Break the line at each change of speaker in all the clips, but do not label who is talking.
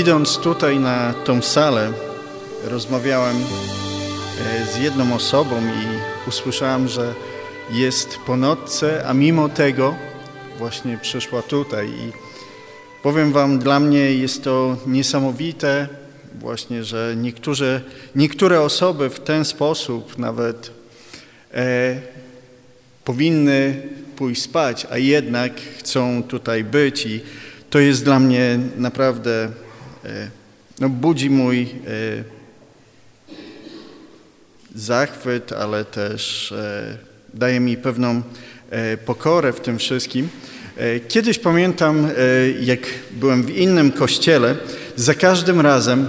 Idąc tutaj na tą salę, rozmawiałem e, z jedną osobą i usłyszałem, że jest po nocce, a mimo tego właśnie przyszła tutaj. I powiem Wam, dla mnie jest to niesamowite, właśnie, że niektóre, niektóre osoby w ten sposób nawet e, powinny pójść spać, a jednak chcą tutaj być i to jest dla mnie naprawdę E, no, budzi mój e, zachwyt, ale też e, daje mi pewną pokorę w tym wszystkim. Kiedyś pamiętam, jak byłem w innym kościele, za każdym razem,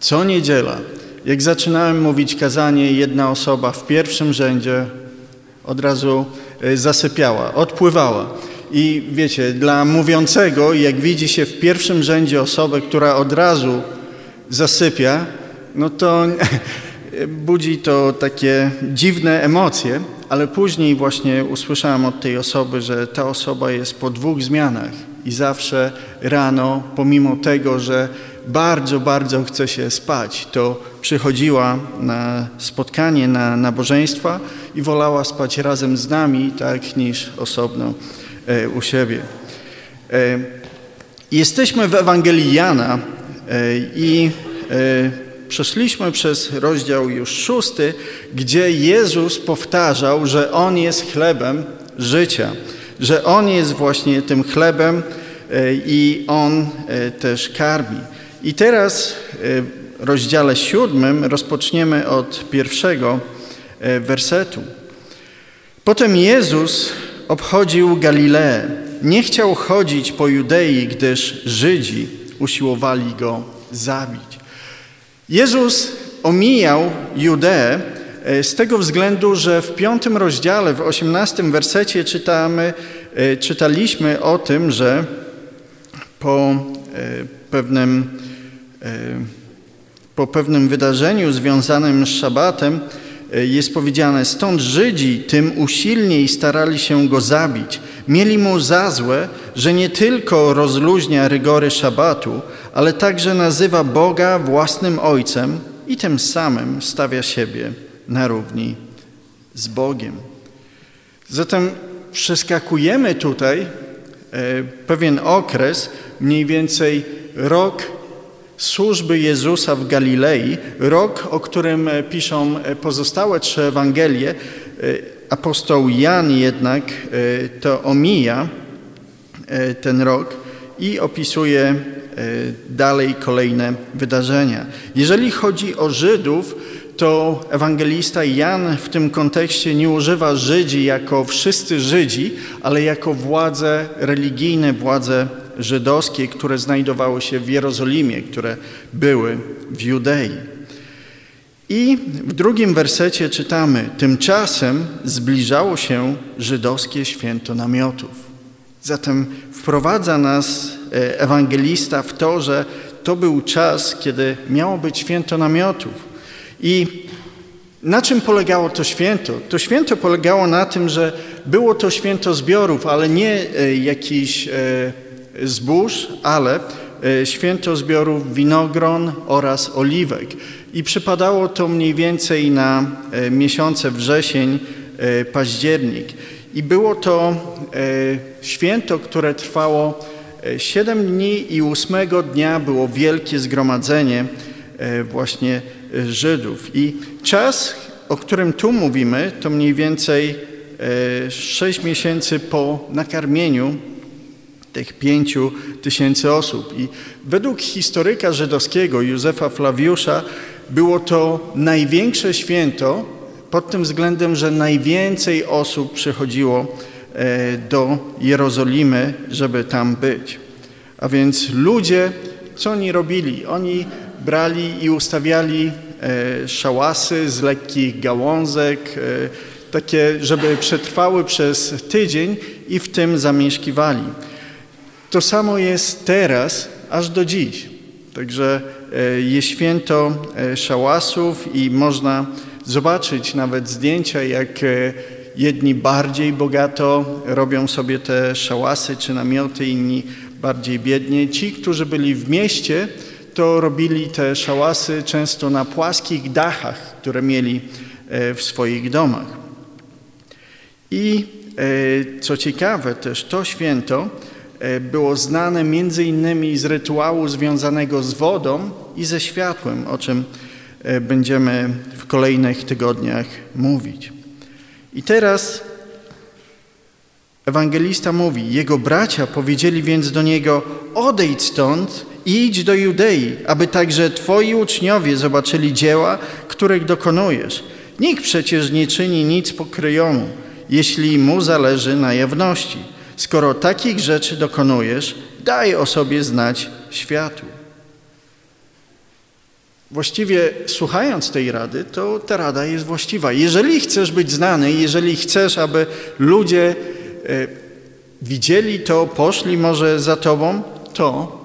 co niedziela, jak zaczynałem mówić kazanie, jedna osoba w pierwszym rzędzie od razu zasypiała, odpływała. I wiecie, dla mówiącego, jak widzi się w pierwszym rzędzie osobę, która od razu zasypia, no to budzi to takie dziwne emocje, ale później właśnie usłyszałem od tej osoby, że ta osoba jest po dwóch zmianach i zawsze rano, pomimo tego, że bardzo, bardzo chce się spać, to przychodziła na spotkanie, na nabożeństwa i wolała spać razem z nami, tak, niż osobno. E, u siebie. E, jesteśmy w Ewangelii Jana e, i przeszliśmy przez rozdział już szósty, gdzie Jezus powtarzał, że On jest chlebem życia, że On jest właśnie tym chlebem i On też karmi. I teraz w rozdziale siódmym rozpoczniemy od pierwszego wersetu. Potem Jezus obchodził Galileę. Nie chciał chodzić po Judei, gdyż Żydzi usiłowali go zabić. Jezus omijał Judeę e, z tego względu, że w piątym rozdziale, w osiemnastym wersecie czytamy, e, czytaliśmy o tym, że po e, pewnym, po pewnym wydarzeniu związanym z szabatem jest powiedziane, stąd Żydzi tym usilniej starali się go zabić. Mieli mu za złe, że nie tylko rozluźnia rygory szabatu, ale także nazywa Boga własnym Ojcem i tym samym stawia siebie na równi z Bogiem. Zatem przeskakujemy tutaj e, pewien okres, mniej więcej rok służby Jezusa w Galilei, rok, o którym e, piszą e, pozostałe trzy Ewangelie, e, apostoł Jan jednak to omija ten rok i opisuje dalej kolejne wydarzenia. Jeżeli chodzi o Żydów, to ewangelista Jan w tym kontekście nie używa Żydzi jako wszyscy Żydzi, ale jako władze religijne, władze żydowskie, które znajdowały się w Jerozolimie, które były w Judei. I w drugim wersecie czytamy: Tymczasem zbliżało się żydowskie święto namiotów. Zatem wprowadza nas e, ewangelista w to, że to był czas, kiedy miało być święto namiotów. I na czym polegało to święto? To święto polegało na tym, że było to święto zbiorów, ale nie e, jakiś e, zbóż, ale e, święto zbiorów winogron oraz oliwek. I przypadało to mniej więcej na e, miesiące wrzesień, e, październik. I było to święto, które trwało siedem dni i ósmego dnia było wielkie zgromadzenie właśnie Żydów. I czas, o którym tu mówimy, to mniej więcej sześć miesięcy po nakarmieniu tych pięciu tysięcy osób. I według historyka żydowskiego Józefa Flawiusza było to największe święto pod tym względem, że najwięcej osób przychodziło e, do Jerozolimy, żeby tam być. A więc ludzie, co oni robili? Oni brali i ustawiali e, szałasy z lekkich gałązek, e, takie, żeby przetrwały przez tydzień i w tym zamieszkiwali. To samo jest teraz, aż do dziś. Także e, jest święto e, szałasów i można zobaczyć nawet zdjęcia, jak e, jedni bardziej bogato robią sobie te szałasy czy namioty, inni bardziej biednie. Ci, którzy byli w mieście, to robili te szałasy często na płaskich dachach, które mieli w swoich domach. I co ciekawe, też to święto było znane między innymi z rytuału związanego z wodą i ze światłem, o czym e, będziemy w kolejnych tygodniach mówić. I teraz ewangelista mówi: Jego bracia powiedzieli więc do niego: Odejdź stąd i idź do Judei, aby także twoi uczniowie zobaczyli dzieła, których dokonujesz. Nikt przecież nie czyni nic pokryjomu, jeśli mu zależy na jawności. Skoro takich rzeczy dokonujesz, daj o sobie znać światu. Właściwie słuchając tej rady, to ta rada jest właściwa. Jeżeli chcesz być znany, jeżeli chcesz, aby ludzie e, widzieli to, poszli może za tobą, to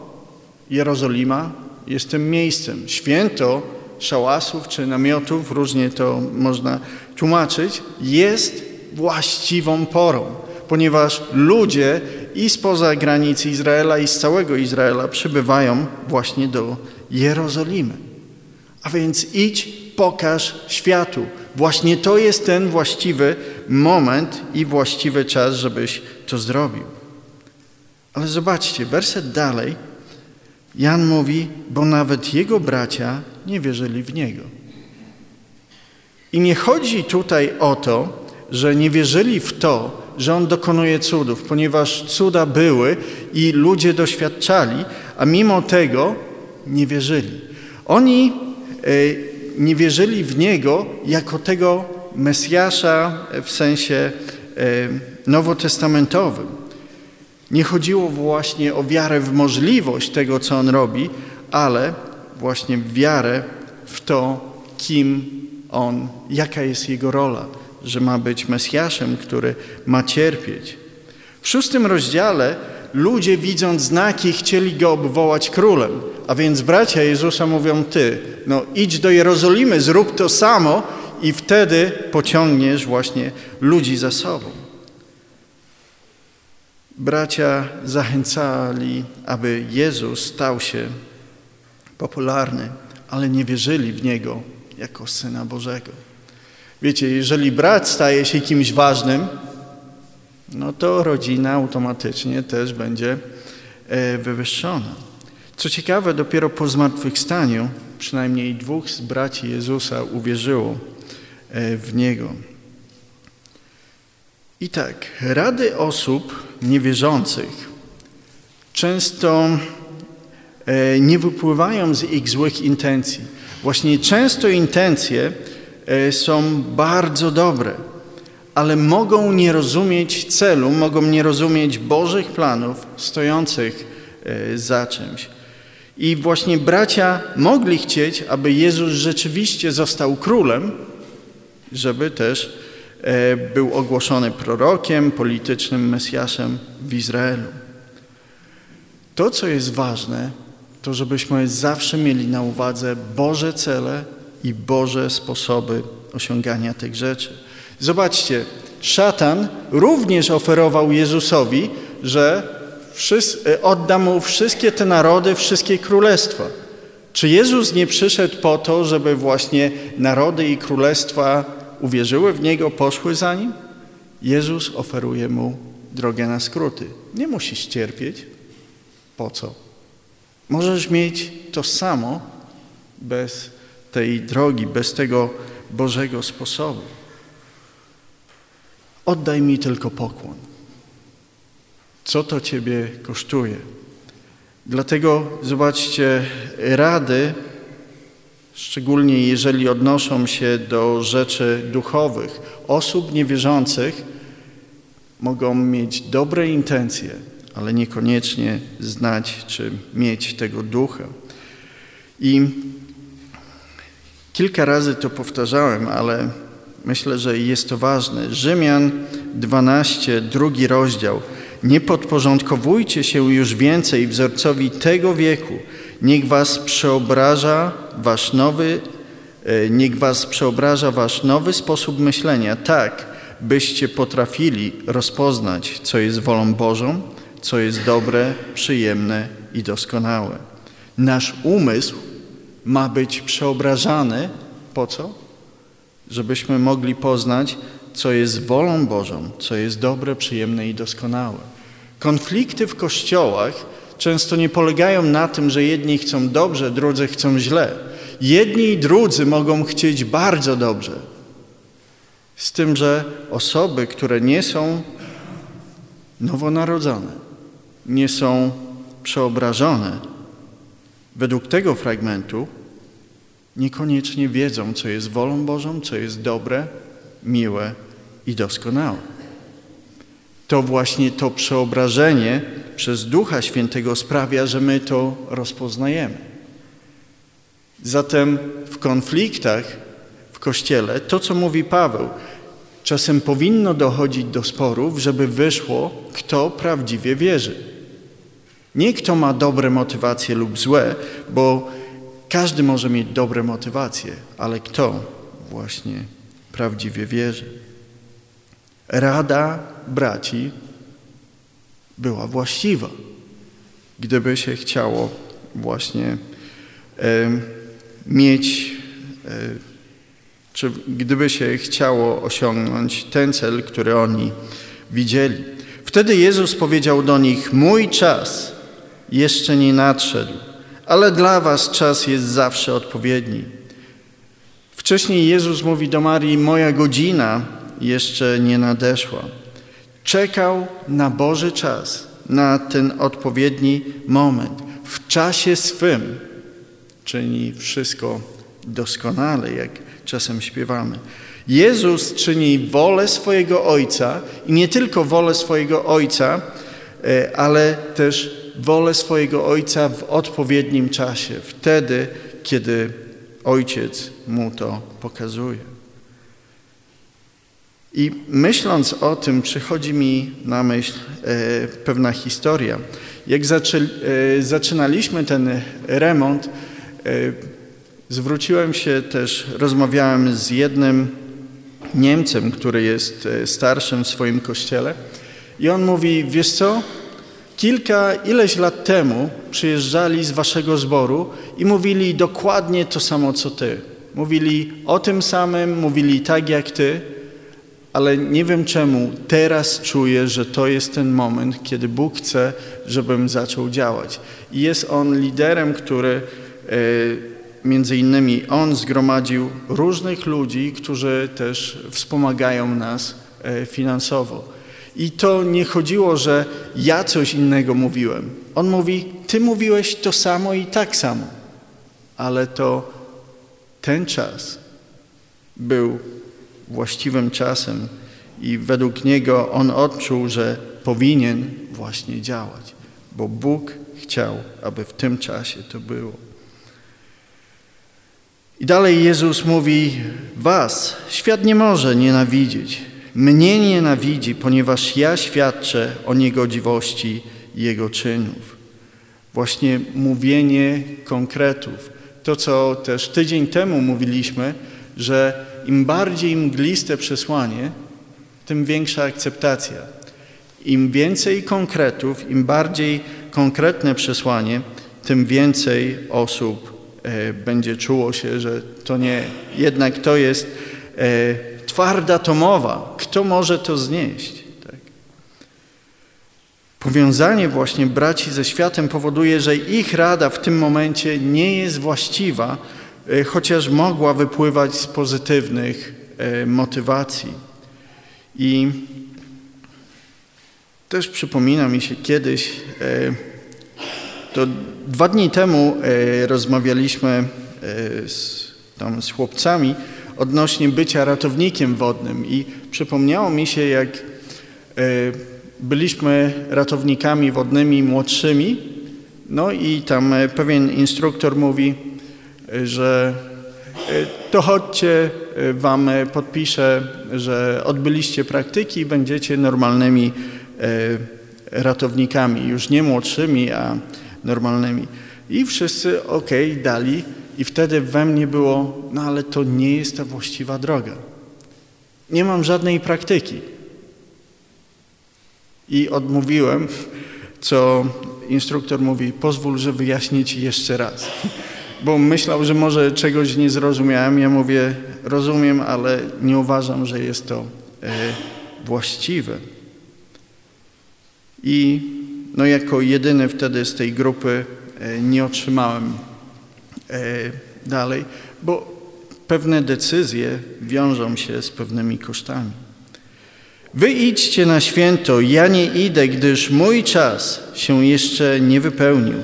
Jerozolima jest tym miejscem. Święto szałasów czy namiotów, różnie to można tłumaczyć, jest właściwą porą ponieważ ludzie i spoza granic Izraela, i z całego Izraela przybywają właśnie do Jerozolimy. A więc idź, pokaż światu. Właśnie to jest ten właściwy moment i właściwy czas, żebyś to zrobił. Ale zobaczcie, werset dalej. Jan mówi, bo nawet jego bracia nie wierzyli w niego. I nie chodzi tutaj o to, że nie wierzyli w to, że On dokonuje cudów, ponieważ cuda były i ludzie doświadczali, a mimo tego nie wierzyli. Oni e, nie wierzyli w Niego jako tego Mesjasza w sensie e, nowotestamentowym. Nie chodziło właśnie o wiarę w możliwość tego, co On robi, ale właśnie wiarę w to, kim On, jaka jest Jego rola że ma być Mesjaszem, który ma cierpieć. W szóstym rozdziale ludzie widząc znaki chcieli go obwołać królem, a więc bracia Jezusa mówią ty, no idź do Jerozolimy, zrób to samo i wtedy pociągniesz właśnie ludzi za sobą. Bracia zachęcali, aby Jezus stał się popularny, ale nie wierzyli w Niego jako Syna Bożego. Wiecie, jeżeli brat staje się kimś ważnym, no to rodzina automatycznie też będzie e, wywyższona. Co ciekawe, dopiero po zmartwychwstaniu przynajmniej dwóch z braci Jezusa uwierzyło e, w Niego. I tak, rady osób niewierzących często e, nie wypływają z ich złych intencji. Właśnie często intencje są bardzo dobre, ale mogą nie rozumieć celu, mogą nie rozumieć Bożych planów stojących e, za czymś. I właśnie bracia mogli chcieć, aby Jezus rzeczywiście został królem, żeby też e, był ogłoszony prorokiem, politycznym Mesjaszem w Izraelu. To, co jest ważne, to żebyśmy zawsze mieli na uwadze Boże cele i Boże sposoby osiągania tych rzeczy. Zobaczcie, szatan również oferował Jezusowi, że odda mu wszystkie te narody, wszystkie królestwa. Czy Jezus nie przyszedł po to, żeby właśnie narody i królestwa uwierzyły w Niego, poszły za Nim? Jezus oferuje mu drogę na skróty. Nie musisz cierpieć. Po co? Możesz mieć to samo bez tej drogi, bez tego Bożego sposobu. Oddaj mi tylko pokłon. Co to Ciebie kosztuje? Dlatego zobaczcie, rady, szczególnie jeżeli odnoszą się do rzeczy duchowych, osób niewierzących, mogą mieć dobre intencje, ale niekoniecznie znać czy mieć tego ducha. I Kilka razy to powtarzałem, ale myślę, że jest to ważne. Rzymian 12, drugi rozdział. nie podporządkowujcie się już więcej wzorcowi tego wieku. Niech was przeobraża wasz nowy, e, niech was przeobraża wasz nowy sposób myślenia, tak, byście potrafili rozpoznać, co jest wolą Bożą, co jest dobre, przyjemne i doskonałe. Nasz umysł ma być przeobrażany po co? Żebyśmy mogli poznać, co jest wolą Bożą, co jest dobre, przyjemne i doskonałe. Konflikty w kościołach często nie polegają na tym, że jedni chcą dobrze, drudzy chcą źle. Jedni i drudzy mogą chcieć bardzo dobrze. Z tym, że osoby, które nie są nowonarodzone, nie są przeobrażone, według tego fragmentu niekoniecznie wiedzą, co jest wolą Bożą, co jest dobre, miłe i doskonałe. To właśnie to przeobrażenie przez Ducha Świętego sprawia, że my to rozpoznajemy. Zatem w konfliktach w Kościele, to co mówi Paweł, czasem powinno dochodzić do sporów, żeby wyszło, kto prawdziwie wierzy. Nie kto ma dobre motywacje lub złe, bo każdy może mieć dobre motywacje, ale kto właśnie prawdziwie wierzy. Rada braci była właściwa, gdyby się chciało właśnie e, mieć, e, czy gdyby się chciało osiągnąć ten cel, który oni widzieli. Wtedy Jezus powiedział do nich: Mój czas jeszcze nie nadszedł, ale dla Was czas jest zawsze odpowiedni. Wcześniej Jezus mówi do Marii: Moja godzina jeszcze nie nadeszła. Czekał na Boży czas, na ten odpowiedni moment. W czasie swym czyni wszystko doskonale, jak czasem śpiewamy. Jezus czyni wolę swojego Ojca i nie tylko wolę swojego Ojca, e, ale też wolę swojego Ojca w odpowiednim czasie, wtedy, kiedy Ojciec mu to pokazuje. I myśląc o tym, przychodzi mi na myśl e, pewna historia. Jak zaczę, e, zaczynaliśmy ten remont, e, zwróciłem się też, rozmawiałem z jednym Niemcem, który jest e, starszym w swoim kościele i on mówi, wiesz co, kilka, ileś lat temu przyjeżdżali z waszego zboru i mówili dokładnie to samo, co ty. Mówili o tym samym, mówili tak jak ty, ale nie wiem czemu teraz czuję, że to jest ten moment, kiedy Bóg chce, żebym zaczął działać. I jest On liderem, który e, między innymi On zgromadził różnych ludzi, którzy też wspomagają nas e, finansowo. I to nie chodziło, że ja coś innego mówiłem. On mówi, ty mówiłeś to samo i tak samo. Ale to ten czas był właściwym czasem i według niego on odczuł, że powinien właśnie działać, bo Bóg chciał, aby w tym czasie to było. I dalej Jezus mówi: Was świat nie może nienawidzieć. Mnie nienawidzi, ponieważ ja świadczę o niegodziwości Jego czynów. Właśnie mówienie konkretów. To, co też tydzień temu mówiliśmy, że im bardziej mgliste przesłanie, tym większa akceptacja. Im więcej konkretów, im bardziej konkretne przesłanie, tym więcej osób e, będzie czuło się, że to nie, jednak to jest twarda tomowa. Kto może to znieść? Tak. Powiązanie właśnie braci ze światem powoduje, że ich rada w tym momencie nie jest właściwa, e, chociaż mogła wypływać z pozytywnych e, motywacji. I też przypomina mi się kiedyś, e, to dwa dni temu rozmawialiśmy z, tam z chłopcami odnośnie bycia ratownikiem wodnym. I przypomniało mi się, jak byliśmy ratownikami wodnymi młodszymi, no i tam pewien instruktor mówi, że e, to chodźcie, e, wam podpiszę, że odbyliście praktyki i będziecie normalnymi e, ratownikami, już nie młodszymi, a normalnymi. I wszyscy ok, dali, i wtedy we mnie było, no ale to nie jest ta właściwa droga. Nie mam żadnej praktyki. I odmówiłem, co instruktor mówi, pozwól, że wyjaśnię ci jeszcze raz. Bo myślał, że może czegoś nie zrozumiałem. Ja mówię, rozumiem, ale nie uważam, że jest to e, właściwe. I no, jako jedyny wtedy z tej grupy nie otrzymałem e, dalej, bo pewne decyzje wiążą się z pewnymi kosztami. Wy idźcie na święto, ja nie idę, gdyż mój czas się jeszcze nie wypełnił.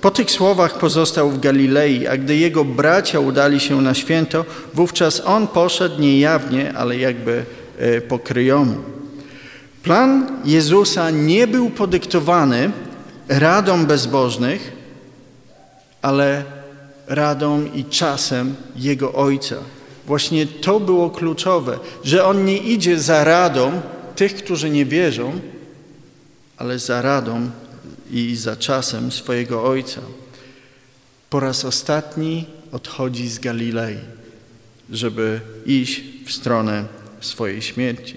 Po tych słowach pozostał w Galilei, a gdy jego bracia udali się na święto, wówczas on poszedł niejawnie, ale jakby e, pokryjomu. Plan Jezusa nie był podyktowany radą bezbożnych, ale radą i czasem Jego Ojca. Właśnie to było kluczowe, że On nie idzie za radą tych, którzy nie wierzą, ale za radą i za czasem swojego Ojca. Po raz ostatni odchodzi z Galilei, żeby iść w stronę swojej śmierci.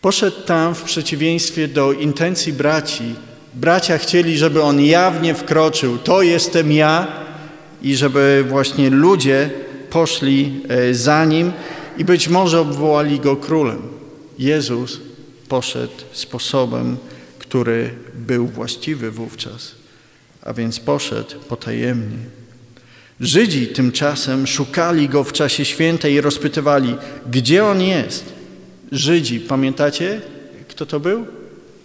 Poszedł tam w przeciwieństwie do intencji braci. Bracia chcieli, żeby on jawnie wkroczył. To jestem ja i żeby właśnie ludzie poszli e, za nim i być może obwołali go królem. Jezus poszedł sposobem, który był właściwy wówczas, a więc poszedł potajemnie. Żydzi tymczasem szukali go w czasie święta i rozpytywali, gdzie on jest. Żydzi, pamiętacie, kto to był?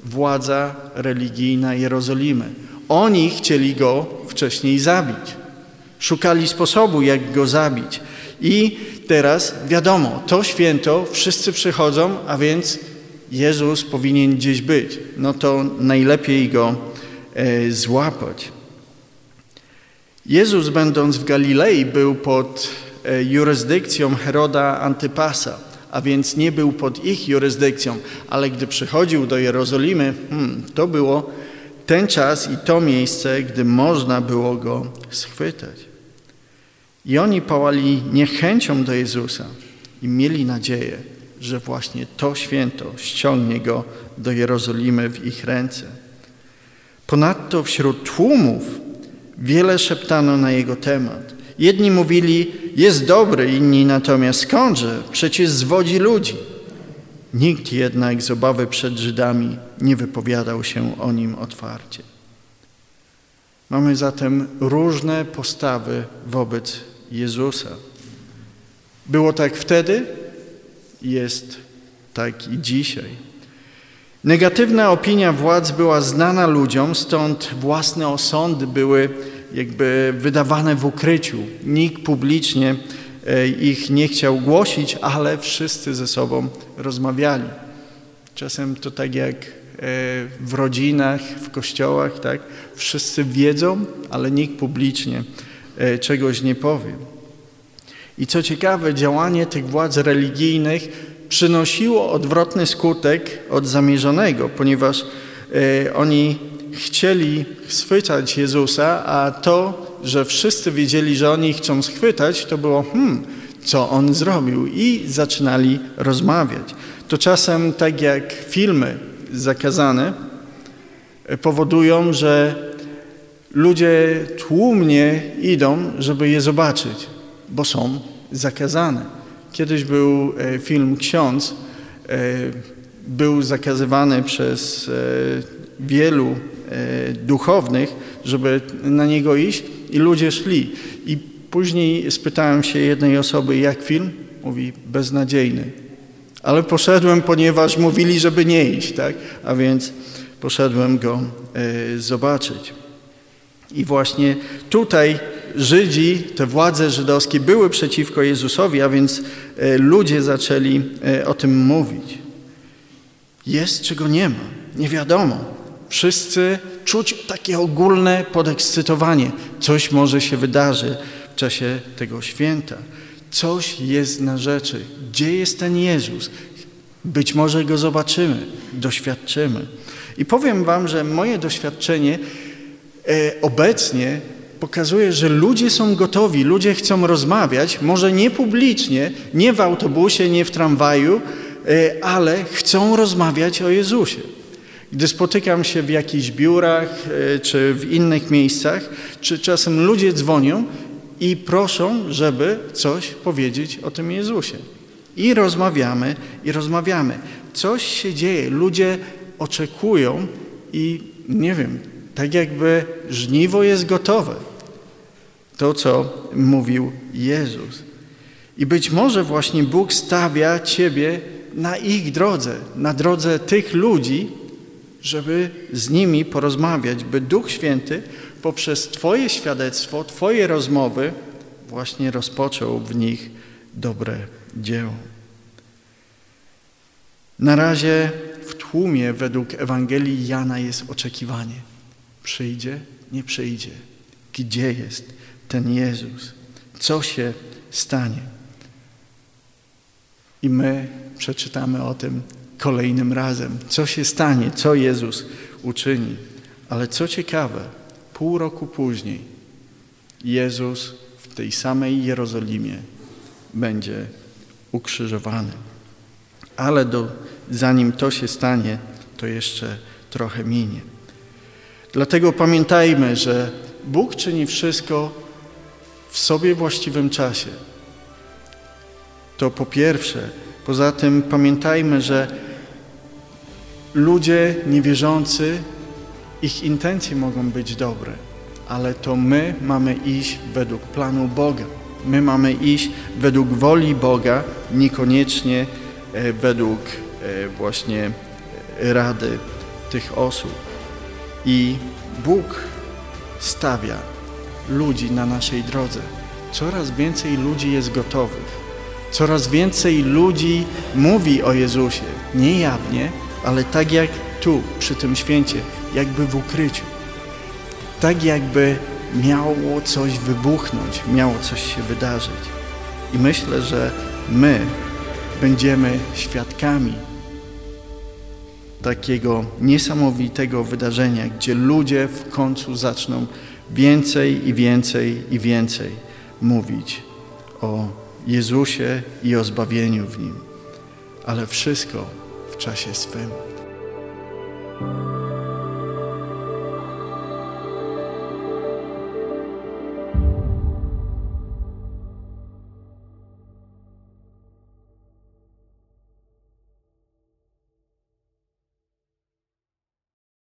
Władza religijna Jerozolimy. Oni chcieli go wcześniej zabić. Szukali sposobu, jak go zabić. I teraz wiadomo, to święto wszyscy przychodzą, a więc Jezus powinien gdzieś być. No to najlepiej go e, złapać. Jezus, będąc w Galilei, był pod e, jurysdykcją Heroda Antypasa a więc nie był pod ich jurysdykcją, ale gdy przychodził do Jerozolimy, hmm, to było ten czas i to miejsce, gdy można było go schwytać. I oni pałali niechęcią do Jezusa i mieli nadzieję, że właśnie to święto ściągnie go do Jerozolimy w ich ręce. Ponadto wśród tłumów wiele szeptano na jego temat. Jedni mówili, jest dobry, inni natomiast skądże, przecież zwodzi ludzi. Nikt jednak z obawy przed Żydami nie wypowiadał się o nim otwarcie. Mamy zatem różne postawy wobec Jezusa. Było tak wtedy, jest tak i dzisiaj. Negatywna opinia władz była znana ludziom, stąd własne osądy były jakby wydawane w ukryciu. Nikt publicznie e, ich nie chciał głosić, ale wszyscy ze sobą rozmawiali. Czasem to tak jak e, w rodzinach, w kościołach, tak? Wszyscy wiedzą, ale nikt publicznie e, czegoś nie powie. I co ciekawe, działanie tych władz religijnych przynosiło odwrotny skutek od zamierzonego, ponieważ oni chcieli schwytać Jezusa, a to, że wszyscy wiedzieli, że oni chcą schwytać, to było, hmm, co on zrobił i zaczynali rozmawiać. To czasem tak jak filmy zakazane powodują, że ludzie tłumnie idą, żeby je zobaczyć, bo są zakazane. Kiedyś był e, film Ksiądz, e, był zakazywany przez e, wielu duchownych, żeby na niego iść i ludzie szli. I później spytałem się jednej osoby, jak film? Mówi, beznadziejny. Ale poszedłem, ponieważ mówili, żeby nie iść, tak? A więc poszedłem go e, zobaczyć. I właśnie tutaj Żydzi, te władze żydowskie były przeciwko Jezusowi, a więc e, ludzie zaczęli o tym mówić. Jest, czego nie ma. Nie wiadomo. Wszyscy czuć takie ogólne podekscytowanie. Coś może się wydarzy w czasie tego święta. Coś jest na rzeczy. Gdzie jest ten Jezus? Być może Go zobaczymy, doświadczymy. I powiem Wam, że moje doświadczenie e, obecnie pokazuje, że ludzie są gotowi, ludzie chcą rozmawiać, może nie publicznie, nie w autobusie, nie w tramwaju, e, ale chcą rozmawiać o Jezusie. Gdy spotykam się w jakichś biurach e, czy w innych miejscach, czy czasem ludzie dzwonią i proszą, żeby coś powiedzieć o tym Jezusie. I rozmawiamy, i rozmawiamy. Coś się dzieje, ludzie oczekują i nie wiem, tak jakby żniwo jest gotowe. To, co mówił Jezus. I być może właśnie Bóg stawia Ciebie na ich drodze, na drodze tych ludzi, żeby z nimi porozmawiać, by Duch Święty poprzez Twoje świadectwo, Twoje rozmowy właśnie rozpoczął w nich dobre dzieło. Na razie w tłumie według Ewangelii Jana jest oczekiwanie. Przyjdzie, nie przyjdzie. Gdzie jest ten Jezus? Co się stanie? I my przeczytamy o tym kolejnym razem. Co się stanie, co Jezus uczyni. Ale co ciekawe, pół roku później Jezus w tej samej Jerozolimie będzie ukrzyżowany. Ale do, zanim to się stanie, to jeszcze trochę minie. Dlatego pamiętajmy, że Bóg czyni wszystko w sobie właściwym czasie. To po pierwsze. Poza tym pamiętajmy, że ludzie niewierzący, ich intencje mogą być dobre, ale to my mamy iść według planu Boga. My mamy iść według woli Boga, niekoniecznie e, według e, właśnie rady tych osób. I Bóg stawia ludzi na naszej drodze. Coraz więcej ludzi jest gotowych. Coraz więcej ludzi mówi o Jezusie, niejawnie, ale tak jak tu, przy tym święcie, jakby w ukryciu. Tak jakby miało coś wybuchnąć, miało coś się wydarzyć. I myślę, że my będziemy świadkami takiego niesamowitego wydarzenia, gdzie ludzie w końcu zaczną więcej i więcej i więcej mówić o Jezusie i o zbawieniu w Nim. Ale wszystko czasie swym.